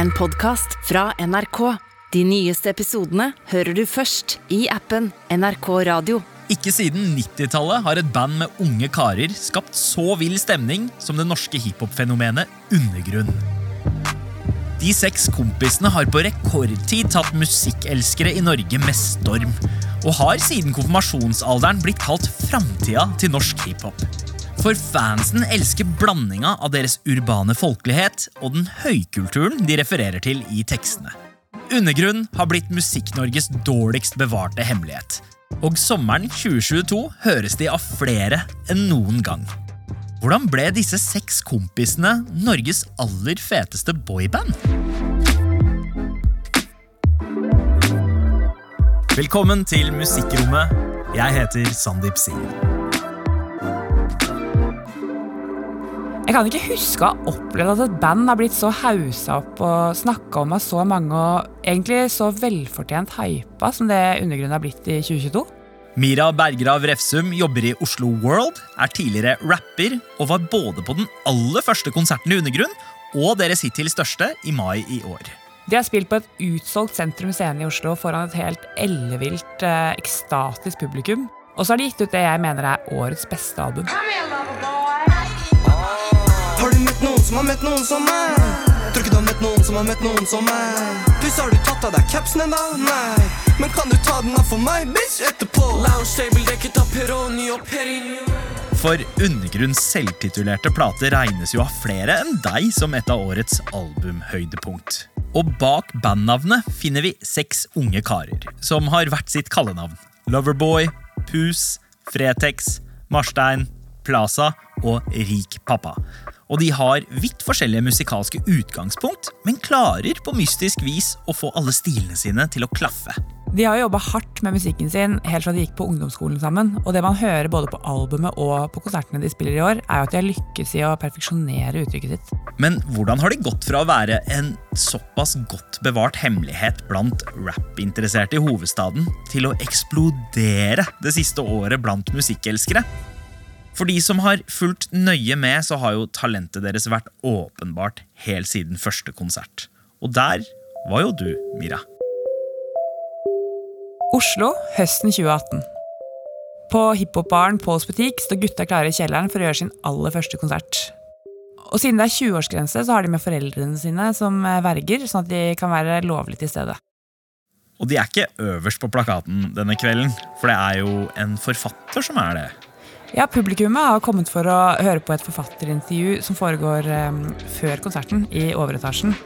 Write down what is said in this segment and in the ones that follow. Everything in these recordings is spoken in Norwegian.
en podkast fra NRK. De nyeste episodene hører du først i appen NRK Radio. Ikke siden 90-tallet har et band med unge karer skapt så vill stemning som det norske hiphop-fenomenet Undergrunn. De seks kompisene har på rekordtid tatt musikkelskere i Norge med storm, og har siden konfirmasjonsalderen blitt kalt framtida til norsk hiphop. For fansen elsker blandinga av deres urbane folkelighet og den høykulturen de refererer til i tekstene. Undergrunn har blitt Musikk-Norges dårligst bevarte hemmelighet. Og sommeren 2022 høres de av flere enn noen gang. Hvordan ble disse seks kompisene Norges aller feteste boyband? Velkommen til Musikkrommet. Jeg heter Sandeep Singh. Jeg kan ikke huske å ha opplevd at et band har blitt så hausa opp og snakka om av så mange og egentlig så velfortjent hypa som det Undergrunnen har blitt i 2022. Mira Bergrav Refsum jobber i Oslo World, er tidligere rapper og var både på den aller første konserten i Undergrunn og deres hittil største i mai i år. De har spilt på et utsolgt sentrum scene i Oslo foran et helt ellevilt, eh, ekstatisk publikum. Og så har de gitt ut det jeg mener er årets beste album. Du møtt noen som har møtt noen som meg? Tror ikke du har møtt noen som har møtt noen som meg. Pluss har du tatt av deg capsen ennå? Nei. Men kan du ta den av for meg, bitch, etterpå? Lounge table dekket av Peroni og Perini. For Undergrunns selvtitulerte plate regnes jo av flere enn deg som et av årets albumhøydepunkt. Og bak bandnavnet finner vi seks unge karer som har hvert sitt kallenavn. Loverboy, Pus, Fretex, Marstein, Plaza og Rik pappa. Og de har vidt forskjellige musikalske utgangspunkt, men klarer på mystisk vis å få alle stilene sine til å klaffe. De har jobba hardt med musikken sin helt fra de gikk på ungdomsskolen sammen. Og det man hører både på albumet og på konsertene de spiller i år, er jo at de har lykkes i å perfeksjonere uttrykket sitt. Men hvordan har de gått fra å være en såpass godt bevart hemmelighet blant rappinteresserte i hovedstaden, til å eksplodere det siste året blant musikkelskere? For de som har fulgt nøye med, så har jo talentet deres vært åpenbart helt siden første konsert. Og der var jo du, Mira. Oslo høsten 2018. På hiphop-baren Pauls butikk står gutta klare i kjelleren for å gjøre sin aller første konsert. Og siden det er 20-årsgrense, så har de med foreldrene sine som verger, sånn at de kan være lovlig til stede. Og de er ikke øverst på plakaten denne kvelden, for det er jo en forfatter som er det. Ja, Publikummet har kommet for å høre på et forfatterintervju som foregår um, før konserten, i overetasjen.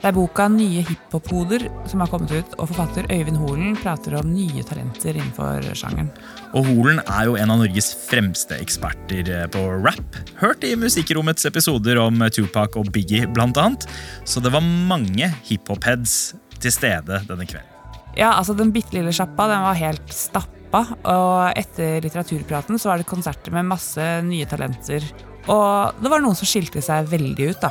Det er boka Nye hiphop-hoder som har kommet ut, og forfatter Øyvind Holen prater om nye talenter innenfor sjangeren. Og Holen er jo en av Norges fremste eksperter eh, på rap. Hørt i Musikkrommets episoder om Tupac og Biggie, blant annet. Så det var mange hiphop-heads til stede denne kvelden. Ja, altså Den bitte lille sjappa den var helt stappa pappa, og etter litteraturpraten så var det konserter med masse nye talenter. Og det var noen som skilte seg veldig ut, da.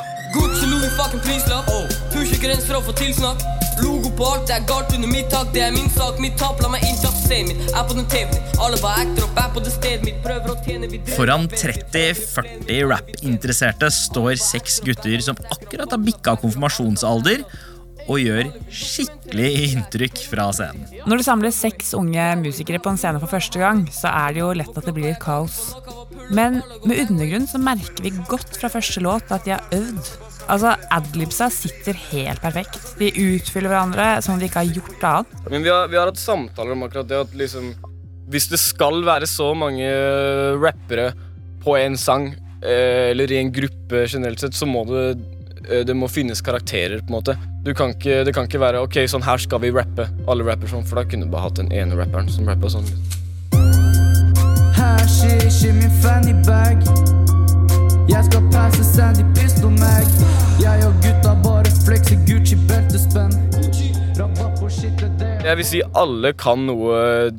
Logo på alt, det er galt under mitt tak. Det er min sak, mitt tap. La meg inntatt se min. Er på den TV-en. Alle bare acter opp, er på det stedet mitt. Prøver å tjene vi Foran 30-40 rap-interesserte står seks gutter som akkurat har bikka konfirmasjonsalder og gjør skikkelig inntrykk fra scenen. Når det samles seks unge musikere på en scene for første gang, så er det jo lett at det blir et kaos. Men med Undergrunn så merker vi godt fra første låt at de har øvd. Altså, Adlibsa sitter helt perfekt. De utfyller hverandre som om de ikke har gjort annet. Men vi har, vi har hatt samtaler om akkurat det at liksom Hvis det skal være så mange rappere på en sang, eh, eller i en gruppe generelt sett, så må det Eh, det må finnes karakterer. på en måte kan ikke, Det kan ikke være ok, sånn her skal vi rappe. Alle rapper sånn, For da kunne du bare hatt den ene rapperen som rappa sånn. Her ikke min fanny bag. Jeg skal passe Sandy Pistol Mag. Jeg og gutta bare flekser Gucci beltespenn. Jeg vil si alle kan noe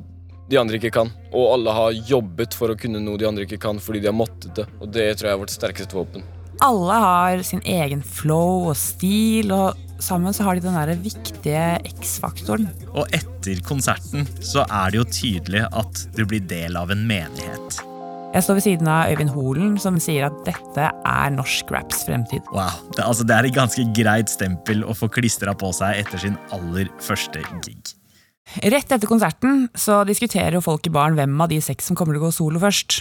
de andre ikke kan. Og alle har jobbet for å kunne noe de andre ikke kan, fordi de har måttet det. Og det tror jeg er vårt sterkeste våpen. Alle har sin egen flow og stil, og sammen så har de den der viktige X-faktoren. Og etter konserten så er det jo tydelig at du blir del av en menighet. Jeg står ved siden av Øyvind Holen, som sier at dette er norsk raps fremtid. Wow, det, altså, det er et ganske greit stempel å få klistra på seg etter sin aller første gig. Rett etter konserten så diskuterer jo folk i baren hvem av de seks som kommer til å gå solo først.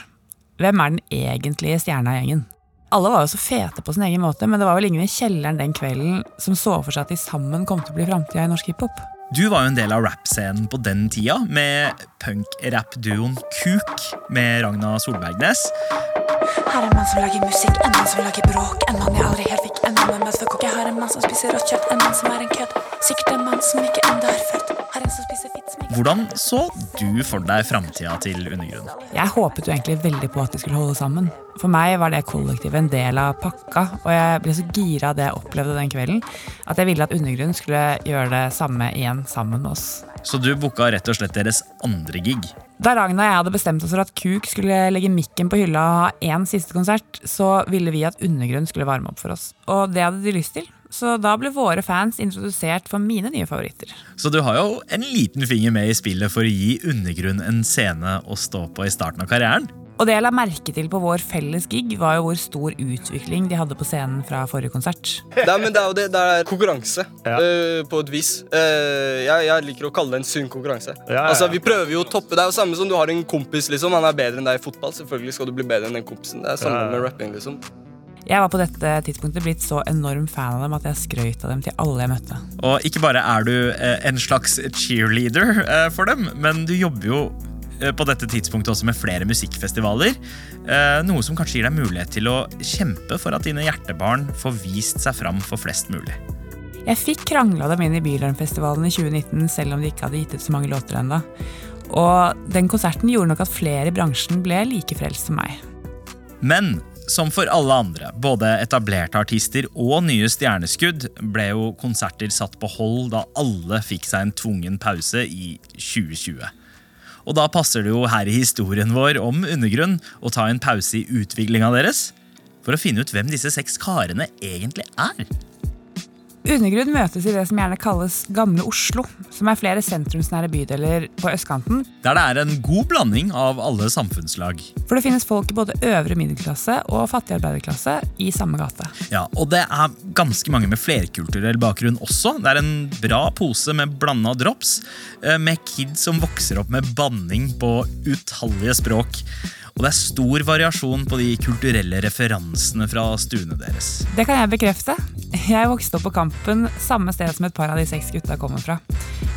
Hvem er den egentlige stjerna i gjengen? Alle var jo så fete på sin egen måte, men det var vel ingen i kjelleren den kvelden som så for seg at de sammen kom til å bli framtida i norsk hiphop. Du var jo en del av rappscenen på den tida, med punk-rap-duoen Kuk med Ragna Solbergnes. Her er en mann som lager musikk, en mann som lager bråk. En mann jeg aldri helt fikk mann med møtefokk. Jeg har en mann som spiser rått kjøtt, en mann som er en kødd. Sikkert en mann som ikke ennå er født. Har en som spiser fitt som Hvordan så du for deg framtida til Undergrunnen? Jeg håpet jo egentlig veldig på at de skulle holde sammen. For meg var det kollektivet en del av pakka, og jeg ble så gira av det jeg opplevde den kvelden, at jeg ville at Undergrunnen skulle gjøre det samme igjen sammen med oss. Så du booka rett og slett deres andre gig. Da Ragna og jeg hadde bestemt oss for at Kuk skulle legge mikken på hylla og ha én siste konsert, så ville vi at Undergrunn skulle varme opp for oss. Og det hadde de lyst til. Så da ble våre fans introdusert for mine nye favoritter. Så du har jo en liten finger med i spillet for å gi Undergrunn en scene å stå på i starten av karrieren. Og det jeg la merke til på vår felles gig, var jo hvor stor utvikling de hadde på scenen fra forrige konsert. Nei, men det er jo det, det er konkurranse, eh, på et vis. Uh, jeg, jeg liker å kalle det en sunn konkurranse. ja, Altså, ja. Vi prøver jo å toppe. Det er jo samme som du har en kompis. liksom Han er bedre enn deg i fotball. Selvfølgelig skal du bli bedre enn den kompisen. Det er samme Ja, ja. med rapping. liksom Jeg var på dette tidspunktet blitt så enorm fan av dem at jeg skrøt av dem til alle jeg møtte. Og ikke bare er du eh, en slags cheerleader for dem, men du jobber jo på dette tidspunktet også med flere musikkfestivaler. eh, Noe som kanskje gir deg mulighet til å kjempe for at dine hjertebarn får vist seg fram for flest mulig. Jeg fikk krangla dem inn i Bylarmfestivalen i 2019, selv om de ikke hadde gitt ut så mange låter ennå. Og den konserten gjorde nok at flere i bransjen ble like frelst som meg. Men som for alle andre, både etablerte artister og nye stjerneskudd, ble jo konserter satt på hold da alle fikk seg en tvungen pause i 2020. Og da passer det jo her i historien vår om undergrunn å ta en pause i utviklinga deres for å finne ut hvem disse seks karene egentlig er. Undergrunn møtes i det som gjerne kalles Gamle Oslo, som er flere sentrumsnære bydeler på østkanten. Der det er en god blanding av alle samfunnslag. For det finnes folk i både øvre middelklasse og fattig arbeiderklasse i samme gate. Ja, Og det er ganske mange med flerkulturell bakgrunn også. Det er en bra pose med blanda drops, eh, med kids som vokser opp med banning på utallige språk. Og det er stor variasjon på de kulturelle referansene fra stuene deres. Det kan jeg bekrefte. Jeg vokste opp på Kampen, samme sted som et par av de seks gutta kommer fra.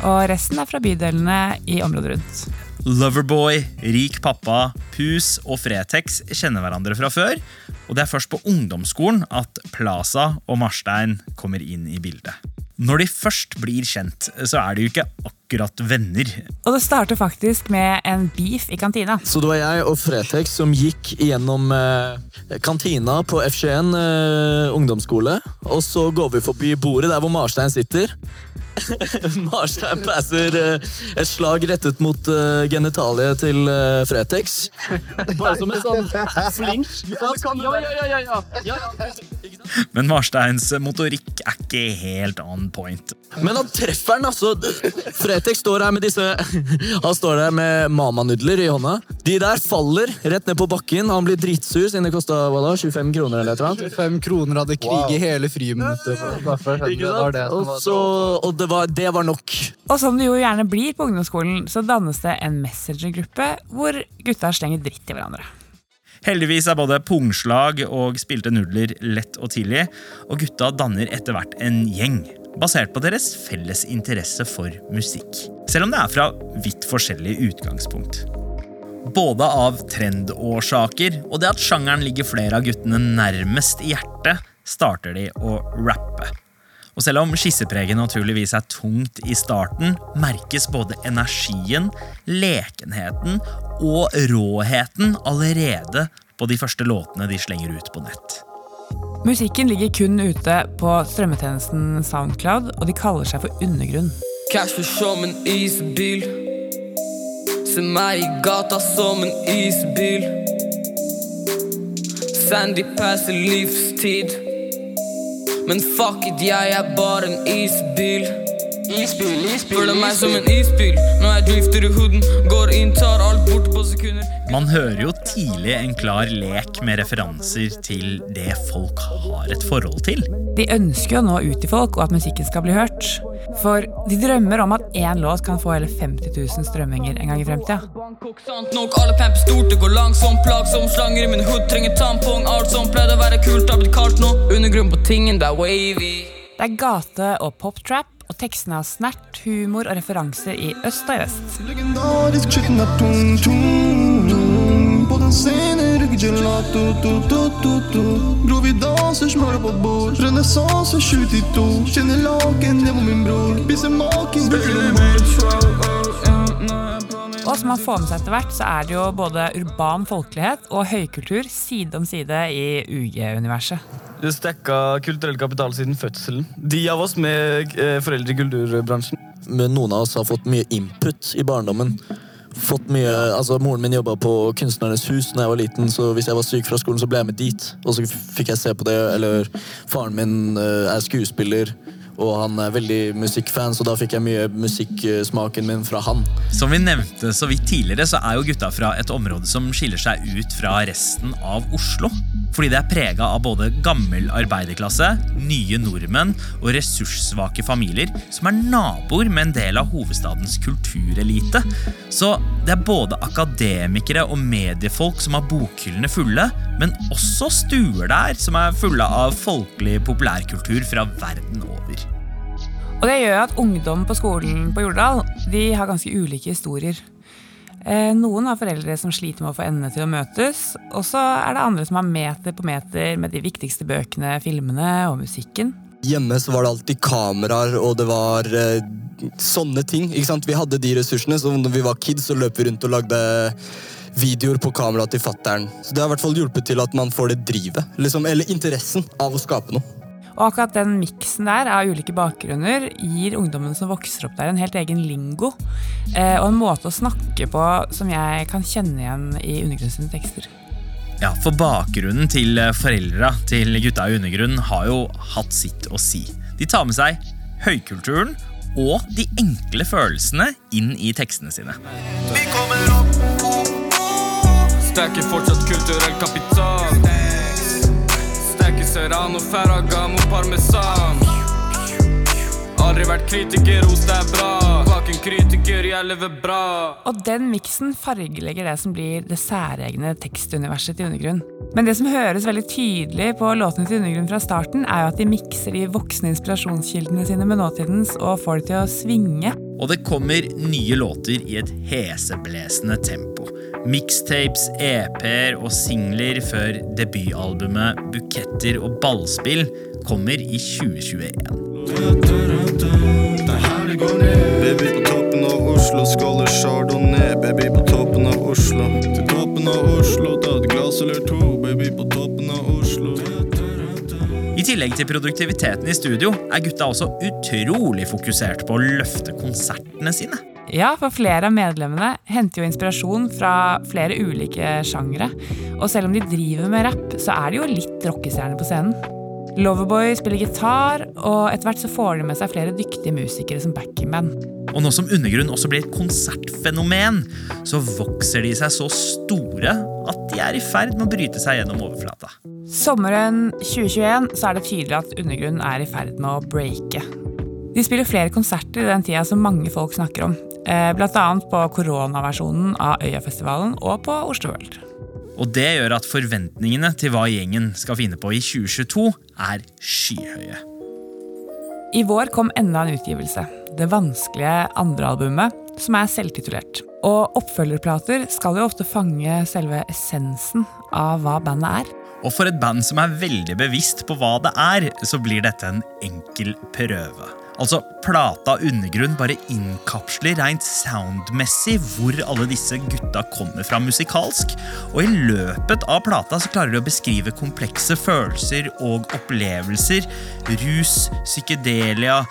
Og resten er fra bydelene i området rundt. Loverboy, Rik pappa, Pus og Fretex kjenner hverandre fra før. Og det er først på ungdomsskolen at Plaza og Marstein kommer inn i bildet. Når de først blir kjent, så er de jo ikke akkurat venner. Og det starter faktisk med en beef i kantina. Så det var jeg og Fretex som gikk gjennom eh, kantina på F21 eh, ungdomsskole. Og så går vi forbi bordet der hvor Marstein sitter. Marstein passer eh, et slag rettet mot eh, genitaliet til eh, Fretex. Bare som en sånn flink. Ja, ja, ja, ja, ja. ja, ja. Men Marsteins motorikk er ikke helt on point. Men han treffer den, altså. Fretex står her med disse Han står der med mamanudler i hånda. De der faller rett ned på bakken. Han blir dritsur siden det kosta 25 kroner. eller et eller annet. Fem kroner hadde krig i hele friminuttet. Og, var så, og det, var, det var nok. Og som det jo gjerne blir på ungdomsskolen, så dannes det en messengergruppe hvor gutta slenger dritt i hverandre. Heldigvis er både pungslag og spilte nudler lett og tidlig, og gutta danner etter hvert en gjeng, basert på deres felles interesse for musikk. Selv om det er fra vidt forskjellig utgangspunkt. Både av trendårsaker og det at sjangeren ligger flere av guttene nærmest i hjertet, starter de å rappe. Og selv om skissepreget naturligvis er tungt i starten, merkes både energien, lekenheten og råheten allerede på de første låtene de slenger ut på nett. Musikken ligger kun ute på strømmetjenesten Soundcloud, og de kaller seg for Undergrunn. Cash for som en isbil. Se meg i gata som en isbil. Sandy passer livstid. Men fuck it, jeg er bare en isbil. Isbil, isbil, Føler meg som en isbil når jeg drifter i hooden. Går inn, Man hører jo tidlig en klar lek med referanser til det folk har et forhold til. De ønsker jo å nå ut til folk, og at musikken skal bli hørt. For de drømmer om at én låt kan få hele 50 000 strømminger en gang i fremtida. Det er gate- og poptrap, og tekstene har snert, humor og referanser i øst og vest. Legendarisk shitten tung, tung, tung. På den scenen rygger gelato, to, to, to, to Bror, vi danser, smører på et bord. Renessanse 72 Kjenner laken, det var min bror. Spiser maken, bruker en bord. Og som man får med seg etter hvert, så er det jo både urban folkelighet og høykultur side om side i UG-universet. Du stekka kulturell kapital siden fødselen. De av oss med eh, foreldre i kulturbransjen. Men noen av oss har fått mye input i barndommen. Fått mye, altså Moren min jobba på Kunstnernes hus da jeg var liten, så hvis jeg var syk fra skolen, så ble jeg med dit. Og så fikk jeg se på det. Eller faren min eh, er skuespiller, og han er veldig musikkfan, så da fikk jeg mye musikksmaken min fra han. Som vi nevnte så vidt tidligere, så er jo gutta fra et område som skiller seg ut fra resten av Oslo. Fordi det er prega av både gammel arbeiderklasse, nye nordmenn og ressurssvake familier som er naboer med en del av hovedstadens kulturelite. Så det er både akademikere og mediefolk som har bokhyllene fulle, men også stuer der som er fulle av folkelig populærkultur fra verden over. Og det gjør at ungdom på skolen på Jordal de har ganske ulike historier. Eh, Noen har foreldre som sliter med å få endene til å møtes, og så er det andre som har meter på meter med de viktigste bøkene, filmene og musikken. Hjemme så var det alltid kameraer, og det var eh, sånne ting. ikke sant? Vi hadde de ressursene, så når vi var kids, så løp vi rundt og lagde videoer på kamera til fattern. Så det har i hvert fall hjulpet til at man får det drivet, liksom, eller interessen av å skape noe. Og akkurat den miksen der av ulike bakgrunner gir ungdommene som vokser opp der, en helt egen lingo. Eh, og en måte å snakke på som jeg kan kjenne igjen i undergrunnens tekster. Ja, for bakgrunnen til foreldra til gutta i undergrunnen har jo hatt sitt å si. De tar med seg høykulturen og de enkle følelsene inn i tekstene sine. Vi kommer opp Stacker fortsatt kulturell kapital. Serrano, ferragamo, parmesan. Aldri vært kritiker, ost er bra. Bak en kritiker, jeg lever bra. Og den miksen fargelegger det som blir det særegne tekstuniverset til Undergrunn. Men det som høres veldig tydelig på låtene til Undergrunn fra starten, er jo at de mikser de voksne inspirasjonskildene sine med nåtidens og får det til å svinge. Og det kommer nye låter i et heseblesende tempo. Mixtapes, EP-er og singler før debutalbumet Buketter og ballspill kommer i 2021. Baby på toppen av Oslo, skåler chardonnay. Baby på toppen av Oslo. Til toppen av Oslo, ta et glass eller to. Baby på toppen av Oslo. I tillegg til produktiviteten i studio er gutta også utrolig fokusert på å løfte konsertene sine. Ja, for flere av medlemmene henter jo inspirasjon fra flere ulike sjangre. Og selv om de driver med rapp, så er de jo litt rockestjerner på scenen. Loverboy spiller gitar, og etter hvert så får de med seg flere dyktige musikere som backingband. Og nå som Undergrunn også blir et konsertfenomen, så vokser de seg så store at de er i ferd med å bryte seg gjennom overflata. Sommeren 2021 så er det tydelig at Undergrunn er i ferd med å breake. De spiller flere konserter i den tida som mange folk snakker om. Bl.a. Blant annet på koronaversjonen av Øyafestivalen og på Oslo World. Og det gjør at forventningene til hva gjengen skal finne på i 2022, er skyhøye. I vår kom enda en utgivelse. Det vanskelige andrealbumet, som er selvtitulert. Og oppfølgerplater skal jo ofte fange selve essensen av hva bandet er. Og for et band som er veldig bevisst på hva det er, så blir dette en enkel prøve. Altså, Plata Undergrunn bare innkapsler rent soundmessig hvor alle disse gutta kommer fra musikalsk. Og i løpet av plata så klarer de å beskrive komplekse følelser og opplevelser. Rus, psykedelia,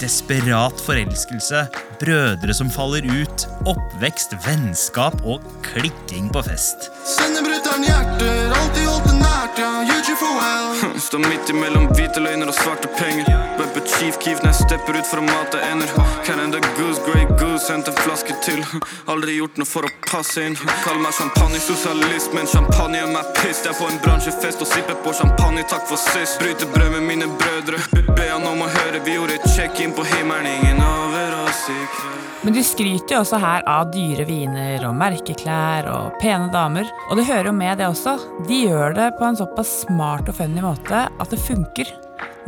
desperat forelskelse, brødre som faller ut, oppvekst, vennskap og klikking på fest. Sender brutter'n hjerter, alltid holdt det nært, ja. UG for well. Står midt imellom hvite løgner og svarte penger. Webber chief keef når jeg stepper ut for å mate ener. Canada goose, grey goose, hent en flaske til. Aldri gjort noe for å passe inn. Kall meg champagnesosialist, men champagne er meg piss. Jeg er på en bransjefest og sipper på champagne, takk for sist. Bryter brød med mine brødre. Be han om å høre, vi gjorde et check-in på himmelen, ingen over oss i kveld. Men de skryter jo også her av dyre viner og merkeklær og pene damer. Og det hører jo med det også. De gjør det på en såpass smart og funny måte at det funker.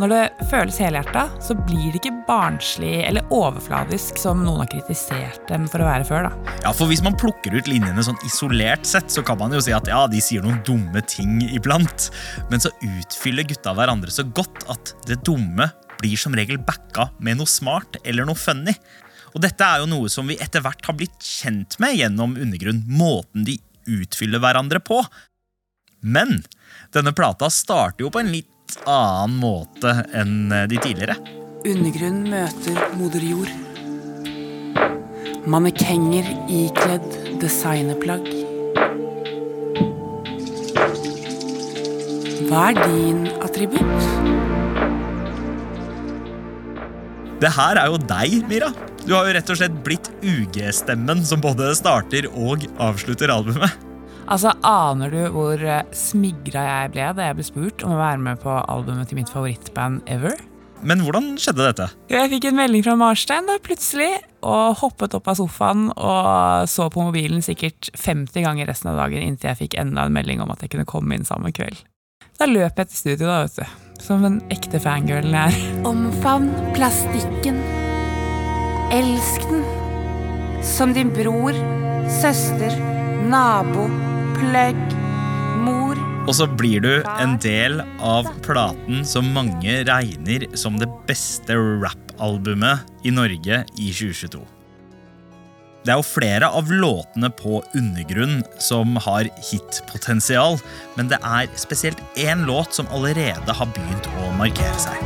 Når det føles helhjerta, så blir det ikke barnslig eller overfladisk som noen har kritisert dem for å være før. da. Ja, for Hvis man plukker ut linjene sånn isolert sett, så kan man jo si at ja, de sier noen dumme ting iblant. Men så utfyller gutta hverandre så godt at det dumme blir som regel backa med noe smart eller noe funny. Og dette er jo noe som vi etter hvert har blitt kjent med gjennom Undergrunn. Måten de utfyller hverandre på. Men denne plata starter jo på en litt annen måte enn de tidligere. Undergrunnen møter moder jord. Mannekenger ikledd designerplagg. Hva er din attributt? Det her er jo deg, Mira. Du har jo rett og slett blitt UG-stemmen som både starter og avslutter albumet. Altså, Aner du hvor eh, smigra jeg ble da jeg ble spurt om å være med på albumet til mitt favorittband ever? Men hvordan skjedde dette? Jeg fikk en melding fra Marstein da, plutselig, og hoppet opp av sofaen og så på mobilen sikkert 50 ganger resten av dagen inntil jeg fikk enda en melding om at jeg kunne komme inn samme kveld. Da løp jeg til studio, da, vet du. Som den ekte fangirlen jeg er. Omfavn plastikken. Elsk den. Som din bror, søster, nabo, plugg, mor. Og så blir du en del av platen som mange regner som det beste rap-albumet i Norge i 2022. Det er jo flere av låtene på Undergrunn som har hitpotensial, men det er spesielt én låt som allerede har begynt å markere seg.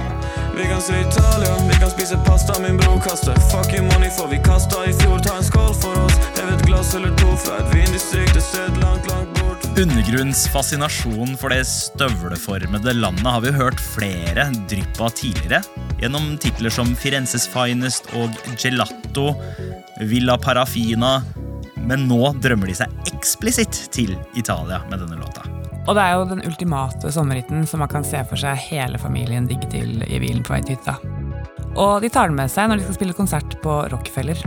Vi kan se Italia, vi kan spise pasta, min bror kaster Fucking money for vi kasta i fjor, ta en skål for oss glass eller to fra et vindistrikt, et sted langt, langt bort Undergrunns fascinasjon for det støvleformede landet har vi hørt flere drypp av tidligere, gjennom titler som Firenzes Finest og Gelato, Villa Parafina, men nå drømmer de seg eksplisitt til Italia med denne låta. Og det er jo den ultimate sommerhiten som man kan se for seg hele familien digge til i bilen på vei til hytta. Og de tar den med seg når de skal spille konsert på Rockefeller.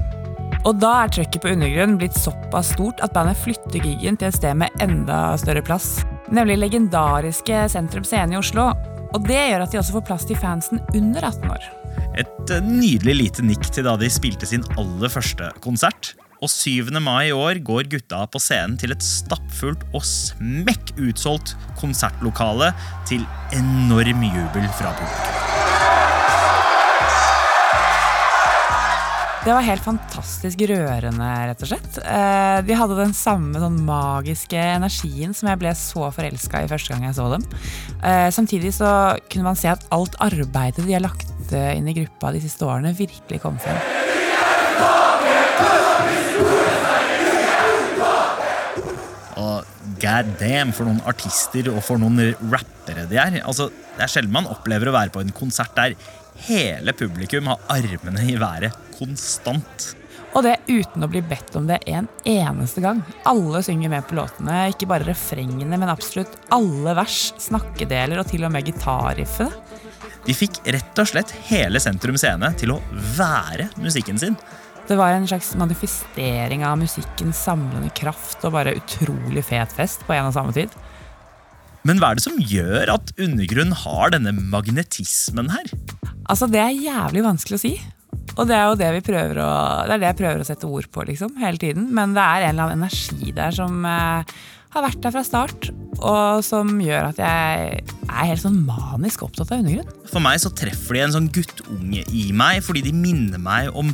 Og da er trøkket på undergrunnen blitt såpass stort at bandet flytter gigen til et sted med enda større plass. Nemlig legendariske Sentrum Scene i Oslo. Og det gjør at de også får plass til fansen under 18 år. Et eh, nydelig lite nikk til da de spilte sin aller første konsert. Og 7. mai i år går gutta på scenen til et stappfullt og smekk utsolgt konsertlokale til enorm jubel fra publikum. Det var helt fantastisk rørende, rett og slett. Eh, De hadde den samme sånn magiske energien som jeg ble så forelska i første gang jeg så dem. Eh, Samtidig så kunne man se at alt arbeidet de har lagt eh, inn i gruppa de siste årene, virkelig kom frem. Og god damn for noen artister og for noen rappere de er. Altså, det er sjelden man opplever å være på en konsert der hele publikum har armene i været konstant. Og det uten å bli bedt om det en eneste gang. Alle synger med på låtene, ikke bare refrengene, men absolutt alle vers, snakkedeler og til og med gitarriffene. De fikk rett og slett hele Sentrum Scene til å være musikken sin. Det var en slags manifestering av musikkens samlende kraft og bare utrolig fet fest på en og samme tid. Men hva er det som gjør at undergrunn har denne magnetismen her? Altså, det er jævlig vanskelig å si. Og det er jo det vi å, det er det jeg prøver å sette ord på liksom, hele tiden. Men det er en eller annen energi der som eh, har vært der fra start, og som gjør at jeg er helt sånn manisk opptatt av undergrunn. For meg så treffer de en sånn guttunge i meg, fordi de minner meg om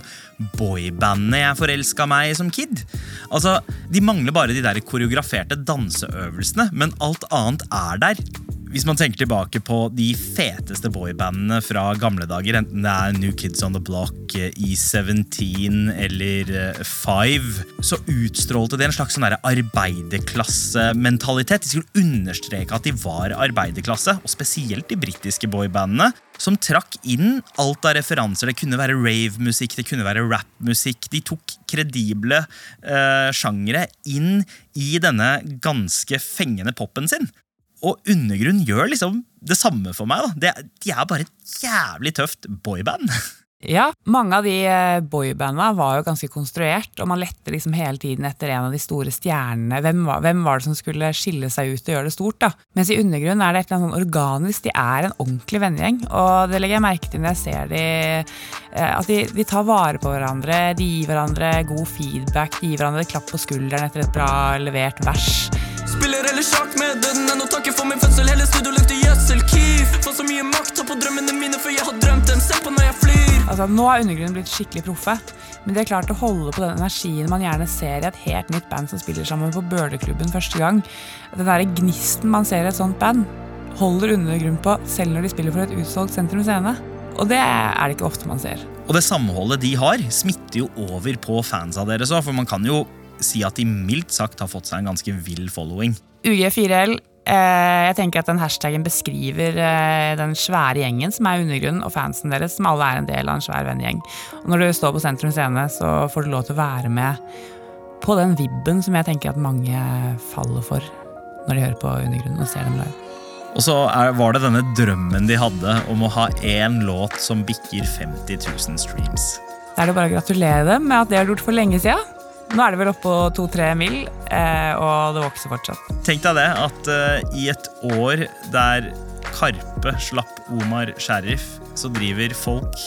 boybandet jeg forelska meg i som kid. Altså, De mangler bare de der koreograferte danseøvelsene, men alt annet er der. Hvis man tenker tilbake på de feteste boybandene fra gamle dager, enten det er New Kids On The Block, E17 eller eh, Five, så utstrålte de en slags sånn der arbeiderklassementalitet. De skulle understreke at de var arbeiderklasse, og spesielt de britiske boybandene, som trakk inn alt av referanser. Det kunne være rave-musikk, det kunne være rap-musikk. De tok kredible eh, sjangere inn i denne ganske fengende popen sin. Og Undergrunn gjør liksom det samme for meg. da. Det, de er bare et jævlig tøft boyband. Ja, mange av de eh, boybanda var jo ganske konstruert, og man lette liksom hele tiden etter en av de store stjernene. Hvem var, hvem var det som skulle skille seg ut og gjøre det stort? da? Mens i undergrunn er det et eller annet sånn organisk. De er en ordentlig vennegjeng, og det legger jeg merke til når jeg ser de, eh, at de, de tar vare på hverandre, de gir hverandre god feedback, de gir hverandre klapp på skulderen etter et bra levert vers. Spiller heller sjakk med døden enn å takke for min fødsel. Hele studio lukter gjødsel. Keef. Får så mye makt, tar på drømmene mine, for jeg har drømt dem. Se på når jeg flyr. Altså, nå er undergrunnen blitt skikkelig proffe, men de har klart å holde på den energien man gjerne ser i et helt nytt band som spiller sammen på Bøleklubben første gang. Den der gnisten man ser i et sånt band, holder undergrunn på selv når de spiller for et utsolgt sentrum scene. Og det er det ikke ofte man ser. Og det samholdet de har, smitter jo over på fansa deres òg, for man kan jo si at de mildt sagt har fått seg en ganske vill following. UG4L eh, jeg tenker at den hashtagen beskriver eh, den svære gjengen som er undergrunnen, og fansen deres, som alle er en del av en svær vennegjeng. Og når du står på Sentrum Scene, så får du lov til å være med på den vibben som jeg tenker at mange faller for når de hører på Undergrunnen og ser dem live. Og så var det denne drømmen de hadde om å ha én låt som bikker 50 000 streams. Da er det bare å gratulere dem med at det har gjort for lenge siden. Nå er det vel oppe på to-tre mil, eh, og det vokser fortsatt. Tenk deg det, at eh, i et år der Karpe slapp Omar Sheriff, så driver folk,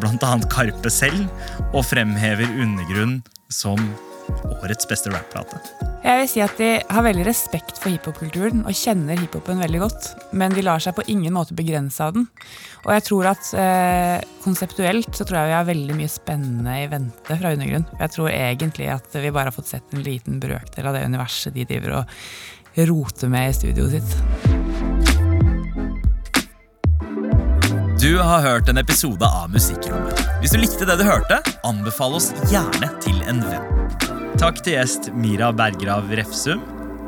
annet Karpe selv, og fremhever Undergrunn som årets beste rapplate. Jeg vil si at de har veldig respekt for hiphop-kulturen og kjenner hiphopen veldig godt, men de lar seg på ingen måte begrense av den. Og jeg tror at eh, konseptuelt så tror jeg vi har veldig mye spennende i vente fra Undergrunn. Jeg tror egentlig at vi bare har fått sett en liten brøkdel av det universet de driver og roter med i studioet sitt. Du har hørt en episode av Musikkrommet. Hvis du likte det du hørte, anbefal oss gjerne til en venn. Takk til gjest Mira Bergrav Refsum.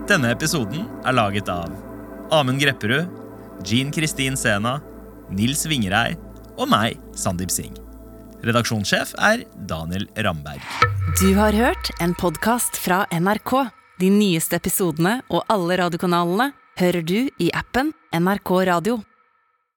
Denne episoden er laget av Amund Grepperud, Jean Kristin Sena, Nils Vingerei og meg, Sandeep Singh. Redaksjonssjef er Daniel Ramberg. Du har hørt en podkast fra NRK. De nyeste episodene og alle radiokanalene hører du i appen NRK Radio.